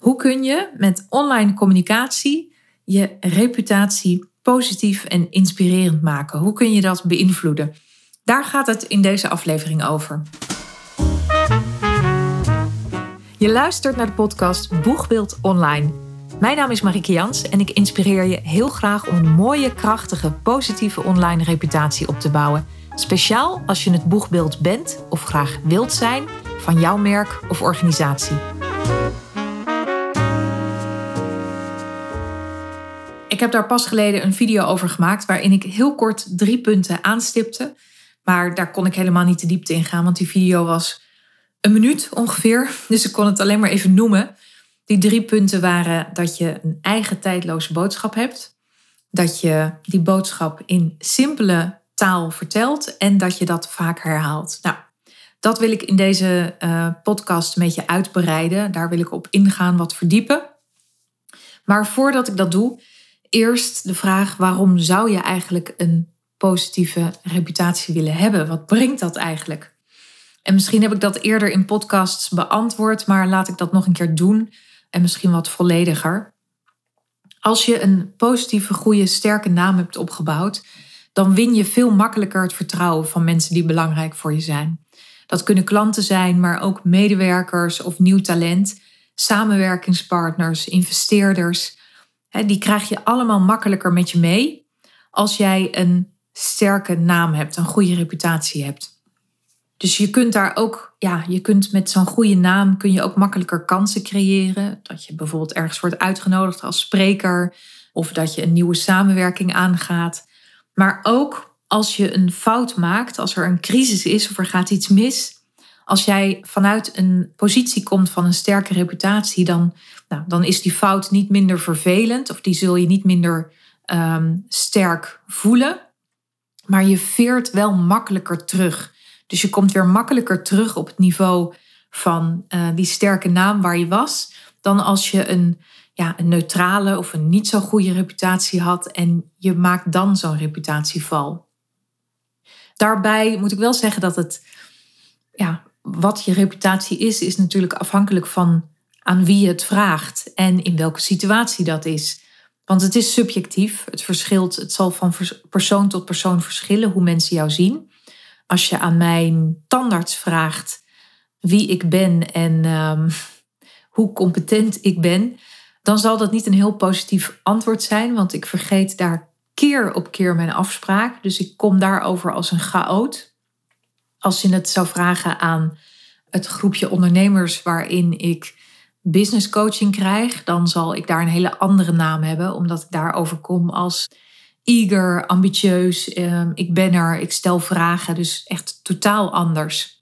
Hoe kun je met online communicatie je reputatie positief en inspirerend maken? Hoe kun je dat beïnvloeden? Daar gaat het in deze aflevering over. Je luistert naar de podcast Boegbeeld Online. Mijn naam is Marieke Jans en ik inspireer je heel graag om een mooie, krachtige, positieve online reputatie op te bouwen. Speciaal als je het boegbeeld bent of graag wilt zijn van jouw merk of organisatie. Ik heb daar pas geleden een video over gemaakt waarin ik heel kort drie punten aanstipte. Maar daar kon ik helemaal niet de diepte in gaan, want die video was een minuut ongeveer. Dus ik kon het alleen maar even noemen. Die drie punten waren dat je een eigen tijdloze boodschap hebt. Dat je die boodschap in simpele taal vertelt en dat je dat vaak herhaalt. Nou, dat wil ik in deze uh, podcast een beetje uitbreiden. Daar wil ik op ingaan, wat verdiepen. Maar voordat ik dat doe, eerst de vraag: waarom zou je eigenlijk een positieve reputatie willen hebben? Wat brengt dat eigenlijk? En misschien heb ik dat eerder in podcasts beantwoord, maar laat ik dat nog een keer doen en misschien wat vollediger. Als je een positieve, goede, sterke naam hebt opgebouwd, dan win je veel makkelijker het vertrouwen van mensen die belangrijk voor je zijn. Dat kunnen klanten zijn, maar ook medewerkers of nieuw talent, samenwerkingspartners, investeerders. Die krijg je allemaal makkelijker met je mee als jij een sterke naam hebt, een goede reputatie hebt. Dus je kunt daar ook, ja, je kunt met zo'n goede naam kun je ook makkelijker kansen creëren. Dat je bijvoorbeeld ergens wordt uitgenodigd als spreker of dat je een nieuwe samenwerking aangaat. Maar ook als je een fout maakt, als er een crisis is of er gaat iets mis, als jij vanuit een positie komt van een sterke reputatie, dan, nou, dan is die fout niet minder vervelend of die zul je niet minder ehm, sterk voelen. Maar je veert wel makkelijker terug. Dus je komt weer makkelijker terug op het niveau van uh, die sterke naam waar je was, dan als je een, ja, een neutrale of een niet zo goede reputatie had en je maakt dan zo'n reputatieval. Daarbij moet ik wel zeggen dat het, ja, wat je reputatie is, is natuurlijk afhankelijk van aan wie je het vraagt en in welke situatie dat is. Want het is subjectief, het verschilt, het zal van persoon tot persoon verschillen hoe mensen jou zien. Als je aan mijn tandarts vraagt wie ik ben en um, hoe competent ik ben, dan zal dat niet een heel positief antwoord zijn, want ik vergeet daar keer op keer mijn afspraak. Dus ik kom daarover als een chaot. Als je het zou vragen aan het groepje ondernemers waarin ik business coaching krijg, dan zal ik daar een hele andere naam hebben, omdat ik daarover kom als eager, ambitieus. Ehm, ik ben er, ik stel vragen, dus echt totaal anders.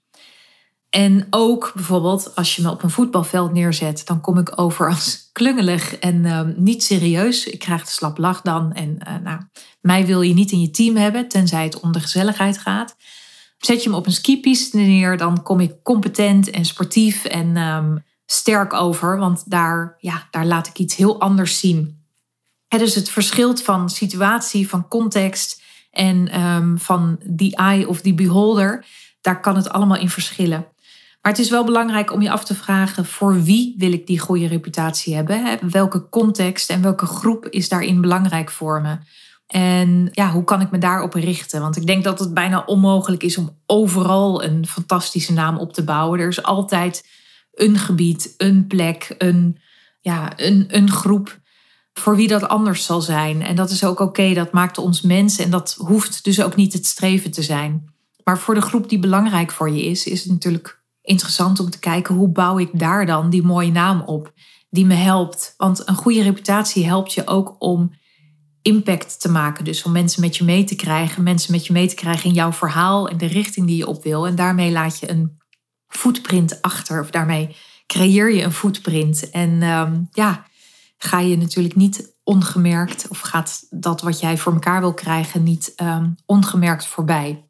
En ook bijvoorbeeld als je me op een voetbalveld neerzet, dan kom ik over als klungelig en ehm, niet serieus. Ik krijg de slap lach dan. En uh, nou, mij wil je niet in je team hebben, tenzij het om de gezelligheid gaat. Zet je me op een skipiste neer, dan kom ik competent en sportief en ehm, sterk over. Want daar, ja, daar laat ik iets heel anders zien. Het dus het verschilt van situatie, van context en um, van the eye of the beholder. Daar kan het allemaal in verschillen. Maar het is wel belangrijk om je af te vragen voor wie wil ik die goede reputatie hebben? Welke context en welke groep is daarin belangrijk voor me? En ja, hoe kan ik me daarop richten? Want ik denk dat het bijna onmogelijk is om overal een fantastische naam op te bouwen. Er is altijd een gebied, een plek, een, ja, een, een groep voor wie dat anders zal zijn. En dat is ook oké, dat maakt ons mensen en dat hoeft dus ook niet het streven te zijn. Maar voor de groep die belangrijk voor je is, is het natuurlijk interessant om te kijken hoe bouw ik daar dan die mooie naam op die me helpt. Want een goede reputatie helpt je ook om impact te maken. Dus om mensen met je mee te krijgen, mensen met je mee te krijgen in jouw verhaal en de richting die je op wil. En daarmee laat je een footprint achter, of daarmee creëer je een footprint. En um, ja, ga je natuurlijk niet ongemerkt, of gaat dat wat jij voor elkaar wil krijgen niet um, ongemerkt voorbij.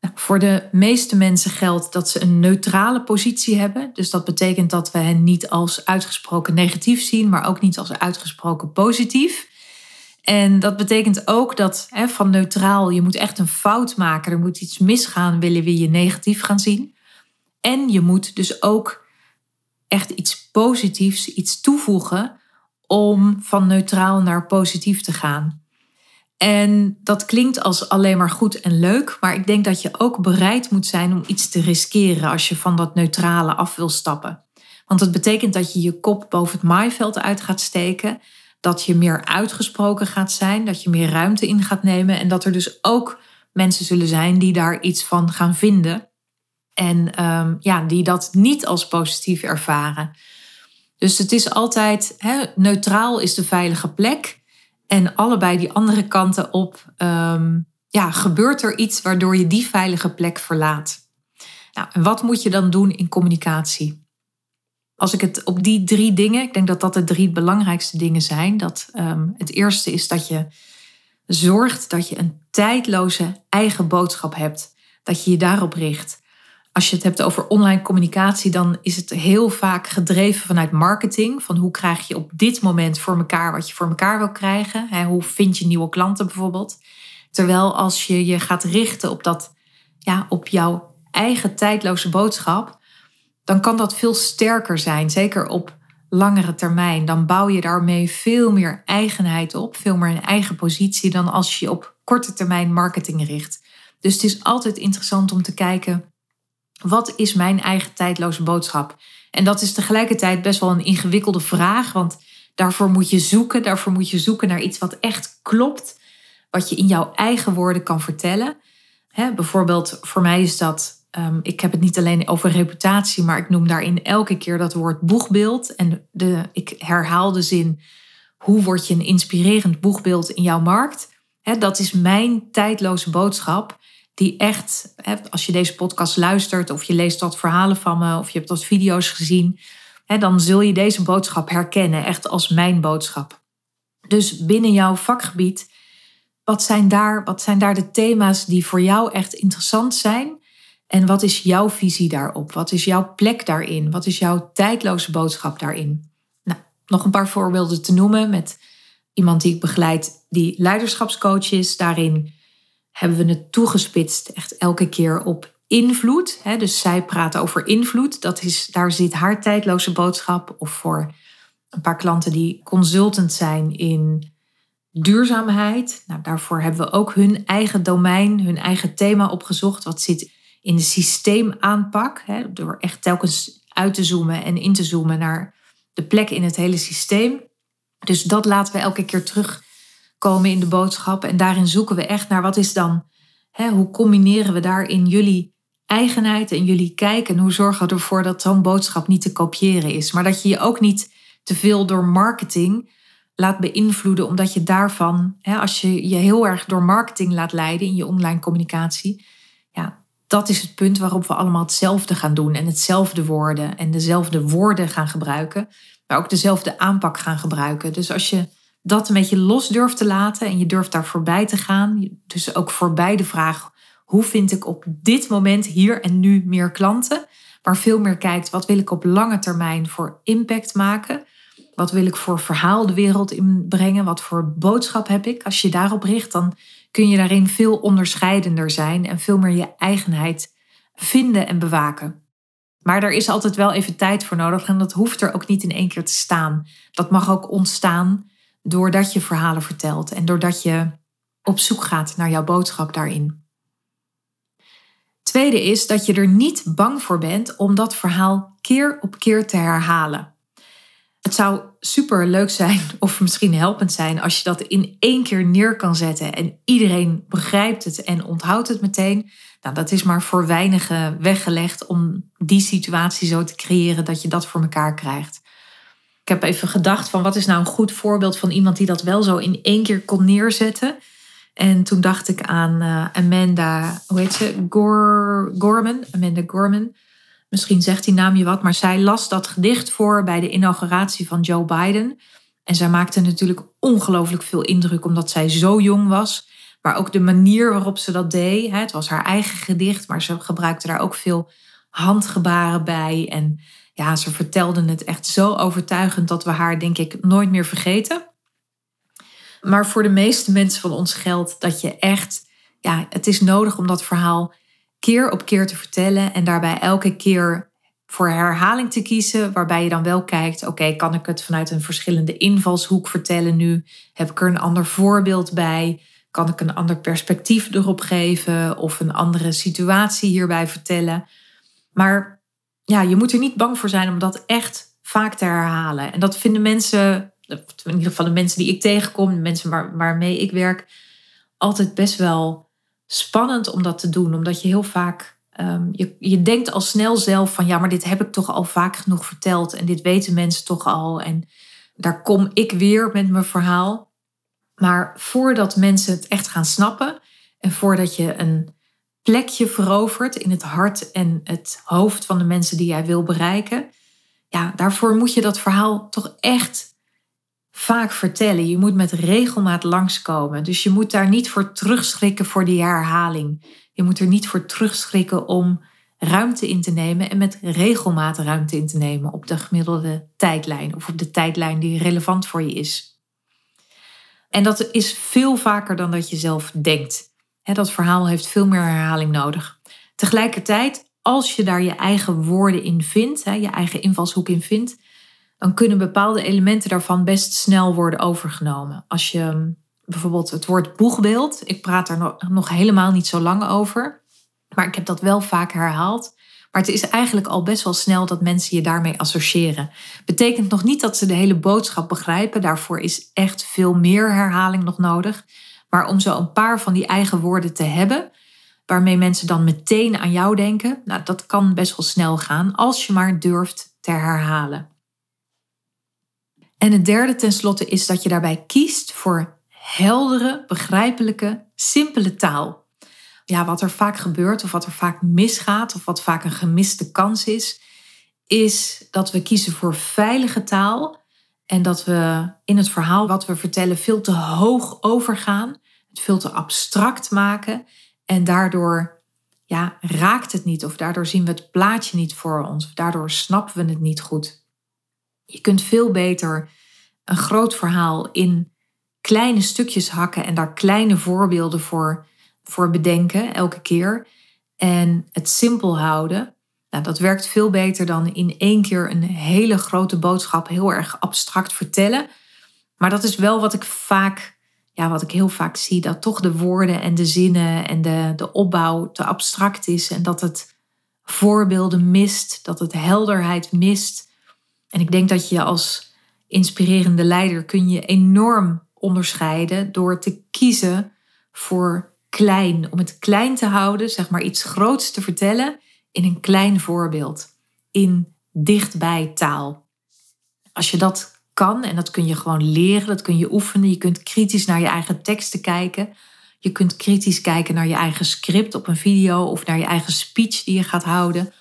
Nou, voor de meeste mensen geldt dat ze een neutrale positie hebben. Dus dat betekent dat we hen niet als uitgesproken negatief zien, maar ook niet als uitgesproken positief. En dat betekent ook dat hè, van neutraal, je moet echt een fout maken, er moet iets misgaan, willen we je negatief gaan zien. En je moet dus ook echt iets positiefs, iets toevoegen om van neutraal naar positief te gaan. En dat klinkt als alleen maar goed en leuk, maar ik denk dat je ook bereid moet zijn om iets te riskeren als je van dat neutrale af wil stappen. Want het betekent dat je je kop boven het maaiveld uit gaat steken, dat je meer uitgesproken gaat zijn, dat je meer ruimte in gaat nemen en dat er dus ook mensen zullen zijn die daar iets van gaan vinden en ehm, ja, die dat niet als positief ervaren. Dus het is altijd neutraal is de veilige plek. En allebei die andere kanten op, um, ja, gebeurt er iets waardoor je die veilige plek verlaat. Nou, en wat moet je dan doen in communicatie? Als ik het op die drie dingen, ik denk dat dat de drie belangrijkste dingen zijn. Dat ehm, het eerste is dat je zorgt dat je een tijdloze eigen boodschap hebt. Dat je je daarop richt als je het hebt over online communicatie, dan is het heel vaak gedreven vanuit marketing. Van hoe krijg je op dit moment voor elkaar wat je voor elkaar wil krijgen? Hoe vind je nieuwe klanten bijvoorbeeld? Terwijl als je je gaat richten op, dat, ja, op jouw eigen tijdloze boodschap, dan kan dat veel sterker zijn. Zeker op langere termijn. Dan bouw je daarmee veel meer eigenheid op, veel meer een eigen positie dan als je op korte termijn marketing richt. Dus het is altijd interessant om te kijken wat is mijn eigen tijdloze boodschap? En dat is tegelijkertijd best wel een ingewikkelde vraag, want daarvoor moet je zoeken, daarvoor moet je zoeken naar iets wat echt klopt, wat je in jouw eigen woorden kan vertellen. bijvoorbeeld, voor mij is dat, ehm, ik heb het niet alleen over reputatie, maar ik noem daarin elke keer dat woord boegbeeld. En de, ik herhaal de zin, hoe word je een inspirerend boegbeeld in jouw markt? dat is mijn tijdloze boodschap die echt, als je deze podcast luistert of je leest wat verhalen van me of je hebt wat video's gezien, dan zul je deze boodschap herkennen, echt als mijn boodschap. Dus binnen jouw vakgebied, wat zijn daar, wat zijn daar de thema's die voor jou echt interessant zijn? En wat is jouw visie daarop? Wat is jouw plek daarin? Wat is jouw tijdloze boodschap daarin? Nou, nog een paar voorbeelden te noemen met iemand die ik begeleid, die leiderschapscoach is. Daarin hebben we het toegespitst echt elke keer op invloed. Dus zij praten over invloed. Dat is, daar zit haar tijdloze boodschap. Of voor een paar klanten die consultant zijn in duurzaamheid. Nou, daarvoor hebben we ook hun eigen domein, hun eigen thema opgezocht. Wat zit in de systeemaanpak. Door echt telkens uit te zoomen en in te zoomen naar de plek in het hele systeem. Dus dat laten we elke keer terug komen in de boodschap. En daarin zoeken we echt naar wat is dan, hè, hoe combineren we daarin jullie eigenheid en jullie kijken En hoe zorgen we ervoor dat zo'n boodschap niet te kopiëren is. Maar dat je je ook niet te veel door marketing laat beïnvloeden, omdat je daarvan, hè, als je je heel erg door marketing laat leiden in je online communicatie, ja, dat is het punt waarop we allemaal hetzelfde gaan doen en hetzelfde woorden en dezelfde woorden gaan gebruiken, maar ook dezelfde aanpak gaan gebruiken. Dus als je dat een beetje los durft te laten en je durft daar voorbij te gaan. Dus ook voorbij de vraag: hoe vind ik op dit moment hier en nu meer klanten? Maar veel meer kijkt: wat wil ik op lange termijn voor impact maken? Wat wil ik voor verhaal de wereld inbrengen? Wat voor boodschap heb ik? Als je daarop richt, dan kun je daarin veel onderscheidender zijn en veel meer je eigenheid vinden en bewaken. Maar er is altijd wel even tijd voor nodig en dat hoeft er ook niet in één keer te staan. Dat mag ook ontstaan doordat je verhalen vertelt en doordat je op zoek gaat naar jouw boodschap daarin. Tweede is dat je er niet bang voor bent om dat verhaal keer op keer te herhalen. Het zou super leuk zijn, of misschien helpend zijn, als je dat in één keer neer kan zetten en iedereen begrijpt het en onthoudt het meteen. Nou, dat is maar voor weinigen weggelegd om die situatie zo te creëren dat je dat voor elkaar krijgt heb even gedacht van wat is nou een goed voorbeeld van iemand die dat wel zo in één keer kon neerzetten. En toen dacht ik aan uh, Amanda, hoe heet ze? Gorman, Amanda Gorman. Misschien zegt die naam je wat, maar zij las dat gedicht voor bij de inauguratie van Joe Biden. En zij maakte natuurlijk ongelooflijk veel indruk omdat zij zo jong was. Maar ook de manier waarop ze dat deed. Het was haar eigen gedicht, maar ze gebruikte daar ook veel handgebaren bij. En ja, ze vertelde het echt zo overtuigend dat we haar, denk ik, nooit meer vergeten. Maar voor de meeste mensen van ons geldt dat je echt, ja, het is nodig om dat verhaal keer op keer te vertellen en daarbij elke keer voor herhaling te kiezen, waarbij je dan wel kijkt: oké, kan ik het vanuit een verschillende invalshoek vertellen nu? Heb ik er een ander voorbeeld bij? Kan ik een ander perspectief erop geven of een andere situatie hierbij vertellen? Maar ja, je moet er niet bang voor zijn om dat echt vaak te herhalen. En dat vinden mensen, in ieder geval de mensen die ik tegenkom, de mensen waar, waarmee ik werk, altijd best wel spannend om dat te doen. Omdat je heel vaak, um, je, je denkt al snel zelf van ja, maar dit heb ik toch al vaak genoeg verteld en dit weten mensen toch al. En daar kom ik weer met mijn verhaal. Maar voordat mensen het echt gaan snappen en voordat je een plekje verovert in het hart en het hoofd van de mensen die jij wil bereiken, ja, daarvoor moet je dat verhaal toch echt vaak vertellen. Je moet met regelmaat langskomen. Dus je moet daar niet voor terugschrikken voor die herhaling. Je moet er niet voor terugschrikken om ruimte in te nemen en met regelmaat ruimte in te nemen op de gemiddelde tijdlijn of op de tijdlijn die relevant voor je is. En dat is veel vaker dan dat je zelf denkt. Dat verhaal heeft veel meer herhaling nodig. Tegelijkertijd, als je daar je eigen woorden in vindt, je eigen invalshoek in vindt, dan kunnen bepaalde elementen daarvan best snel worden overgenomen. Als je hm, bijvoorbeeld het woord boegbeeld, ik praat er nog helemaal niet zo lang over, maar ik heb dat wel vaak herhaald. Maar het is eigenlijk al best wel snel dat mensen je daarmee associëren. Betekent nog niet dat ze de hele boodschap begrijpen. Daarvoor is echt veel meer herhaling nog nodig. Maar om zo een paar van die eigen woorden te hebben, waarmee mensen dan meteen aan jou denken, nou, dat kan best wel snel gaan als je maar durft te herhalen. En het derde tenslotte is dat je daarbij kiest voor heldere, begrijpelijke, simpele taal. Ja, wat er vaak gebeurt of wat er vaak misgaat of wat vaak een gemiste kans is, is dat we kiezen voor veilige taal en dat we in het verhaal wat we vertellen veel te hoog overgaan, het veel te abstract maken en daardoor ja, raakt het niet of daardoor zien we het plaatje niet voor ons of daardoor snappen we het niet goed. Je kunt veel beter een groot verhaal in kleine stukjes hakken en daar kleine voorbeelden voor, voor bedenken elke keer en het simpel houden. Nou, dat werkt veel beter dan in één keer een hele grote boodschap heel erg abstract vertellen. Maar dat is wel wat ik vaak, ja, wat ik heel vaak zie, dat toch de woorden en de zinnen en de, de opbouw te abstract is en dat het voorbeelden mist, dat het helderheid mist. En ik denk dat je als inspirerende leider kun je enorm onderscheiden door te kiezen voor klein, om het klein te houden, zeg maar iets groots te vertellen in een klein voorbeeld, in dichtbij taal. Als je dat kan, en dat kun je gewoon leren, dat kun je oefenen, je kunt kritisch naar je eigen teksten kijken. Je kunt kritisch kijken naar je eigen script op een video of naar je eigen speech die je gaat houden.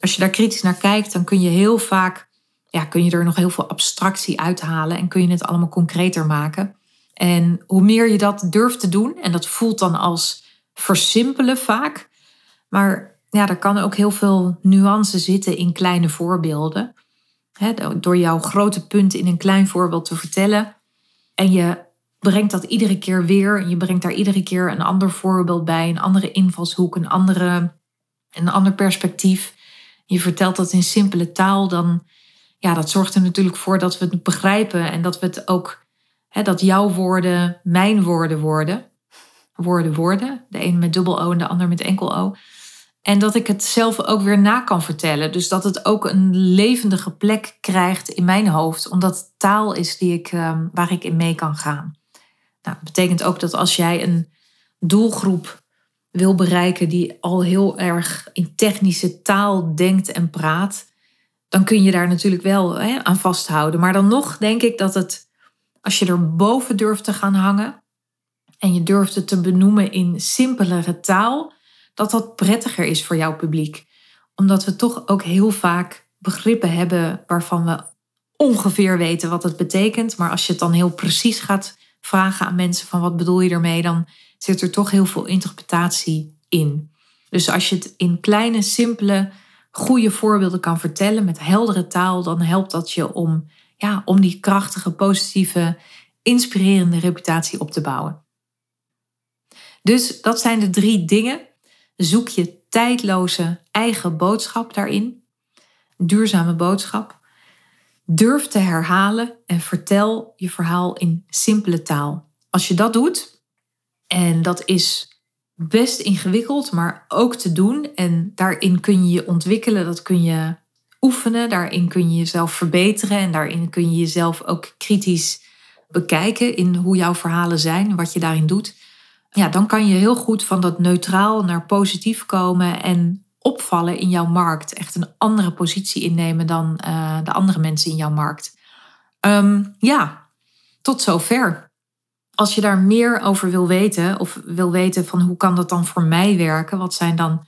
Als je daar kritisch naar kijkt, dan kun je heel vaak, ja, kun je er nog heel veel abstractie uithalen en kun je het allemaal concreter maken. En hoe meer je dat durft te doen, en dat voelt dan als versimpelen vaak, maar ja, er kan ook heel veel nuance zitten in kleine voorbeelden. Door jouw grote punt in een klein voorbeeld te vertellen. En je brengt dat iedere keer weer. En je brengt daar iedere keer een ander voorbeeld bij, een andere invalshoek, een, andere, een ander perspectief. Je vertelt dat in simpele taal, dan ja, dat zorgt er natuurlijk voor dat we het begrijpen en dat we het ook, dat jouw woorden mijn woorden worden. Woorden worden. De een met dubbel O en de ander met enkel O. En dat ik het zelf ook weer na kan vertellen. Dus dat het ook een levendige plek krijgt in mijn hoofd. Omdat het taal is die ik, ehm, waar ik in mee kan gaan. Nou, dat betekent ook dat als jij een doelgroep wil bereiken die al heel erg in technische taal denkt en praat. Dan kun je daar natuurlijk wel hè, aan vasthouden. Maar dan nog denk ik dat het, als je er boven durft te gaan hangen. En je durft het te benoemen in simpelere taal dat dat prettiger is voor jouw publiek. Omdat we toch ook heel vaak begrippen hebben waarvan we ongeveer weten wat het betekent. Maar als je het dan heel precies gaat vragen aan mensen van wat bedoel je ermee, dan zit er toch heel veel interpretatie in. Dus als je het in kleine, simpele, goede voorbeelden kan vertellen met heldere taal, dan helpt dat je om, ja, om die krachtige, positieve, inspirerende reputatie op te bouwen. Dus dat zijn de drie dingen Zoek je tijdloze eigen boodschap daarin. duurzame boodschap. Durf te herhalen en vertel je verhaal in simpele taal. Als je dat doet, en dat is best ingewikkeld, maar ook te doen. En daarin kun je je ontwikkelen, dat kun je oefenen, daarin kun je jezelf verbeteren en daarin kun je jezelf ook kritisch bekijken in hoe jouw verhalen zijn, wat je daarin doet. Ja, dan kan je heel goed van dat neutraal naar positief komen en opvallen in jouw markt. Echt een andere positie innemen dan uh, de andere mensen in jouw markt. Um, ja, tot zover. Als je daar meer over wil weten, of wil weten van hoe kan dat dan voor mij werken, wat zijn dan,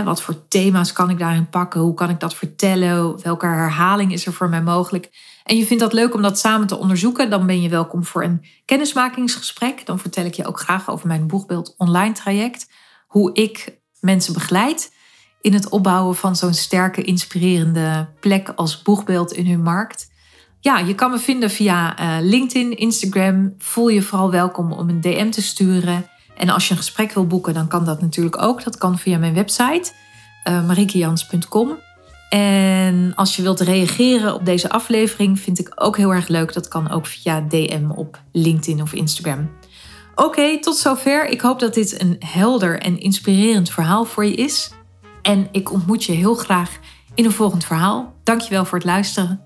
wat voor thema's kan ik daarin pakken, hoe kan ik dat vertellen, welke herhaling is er voor mij mogelijk. En je vindt dat leuk om dat samen te onderzoeken, dan ben je welkom voor een kennismakingsgesprek. Dan vertel ik je ook graag over mijn boegbeeld online traject, hoe ik mensen begeleid in het opbouwen van zo'n sterke, inspirerende plek als boegbeeld in hun markt. Ja, je kan me vinden via uh, LinkedIn, Instagram. Voel je vooral welkom om een DM te sturen. En als je een gesprek wil boeken, dan kan dat natuurlijk ook. Dat kan via mijn website, uh, marikejans.com. En als je wilt reageren op deze aflevering, vind ik ook heel erg leuk. Dat kan ook via DM op LinkedIn of Instagram. Oké, tot zover. Ik hoop dat dit een helder en inspirerend verhaal voor je is. En ik ontmoet je heel graag in een volgend verhaal. Dankjewel voor het luisteren.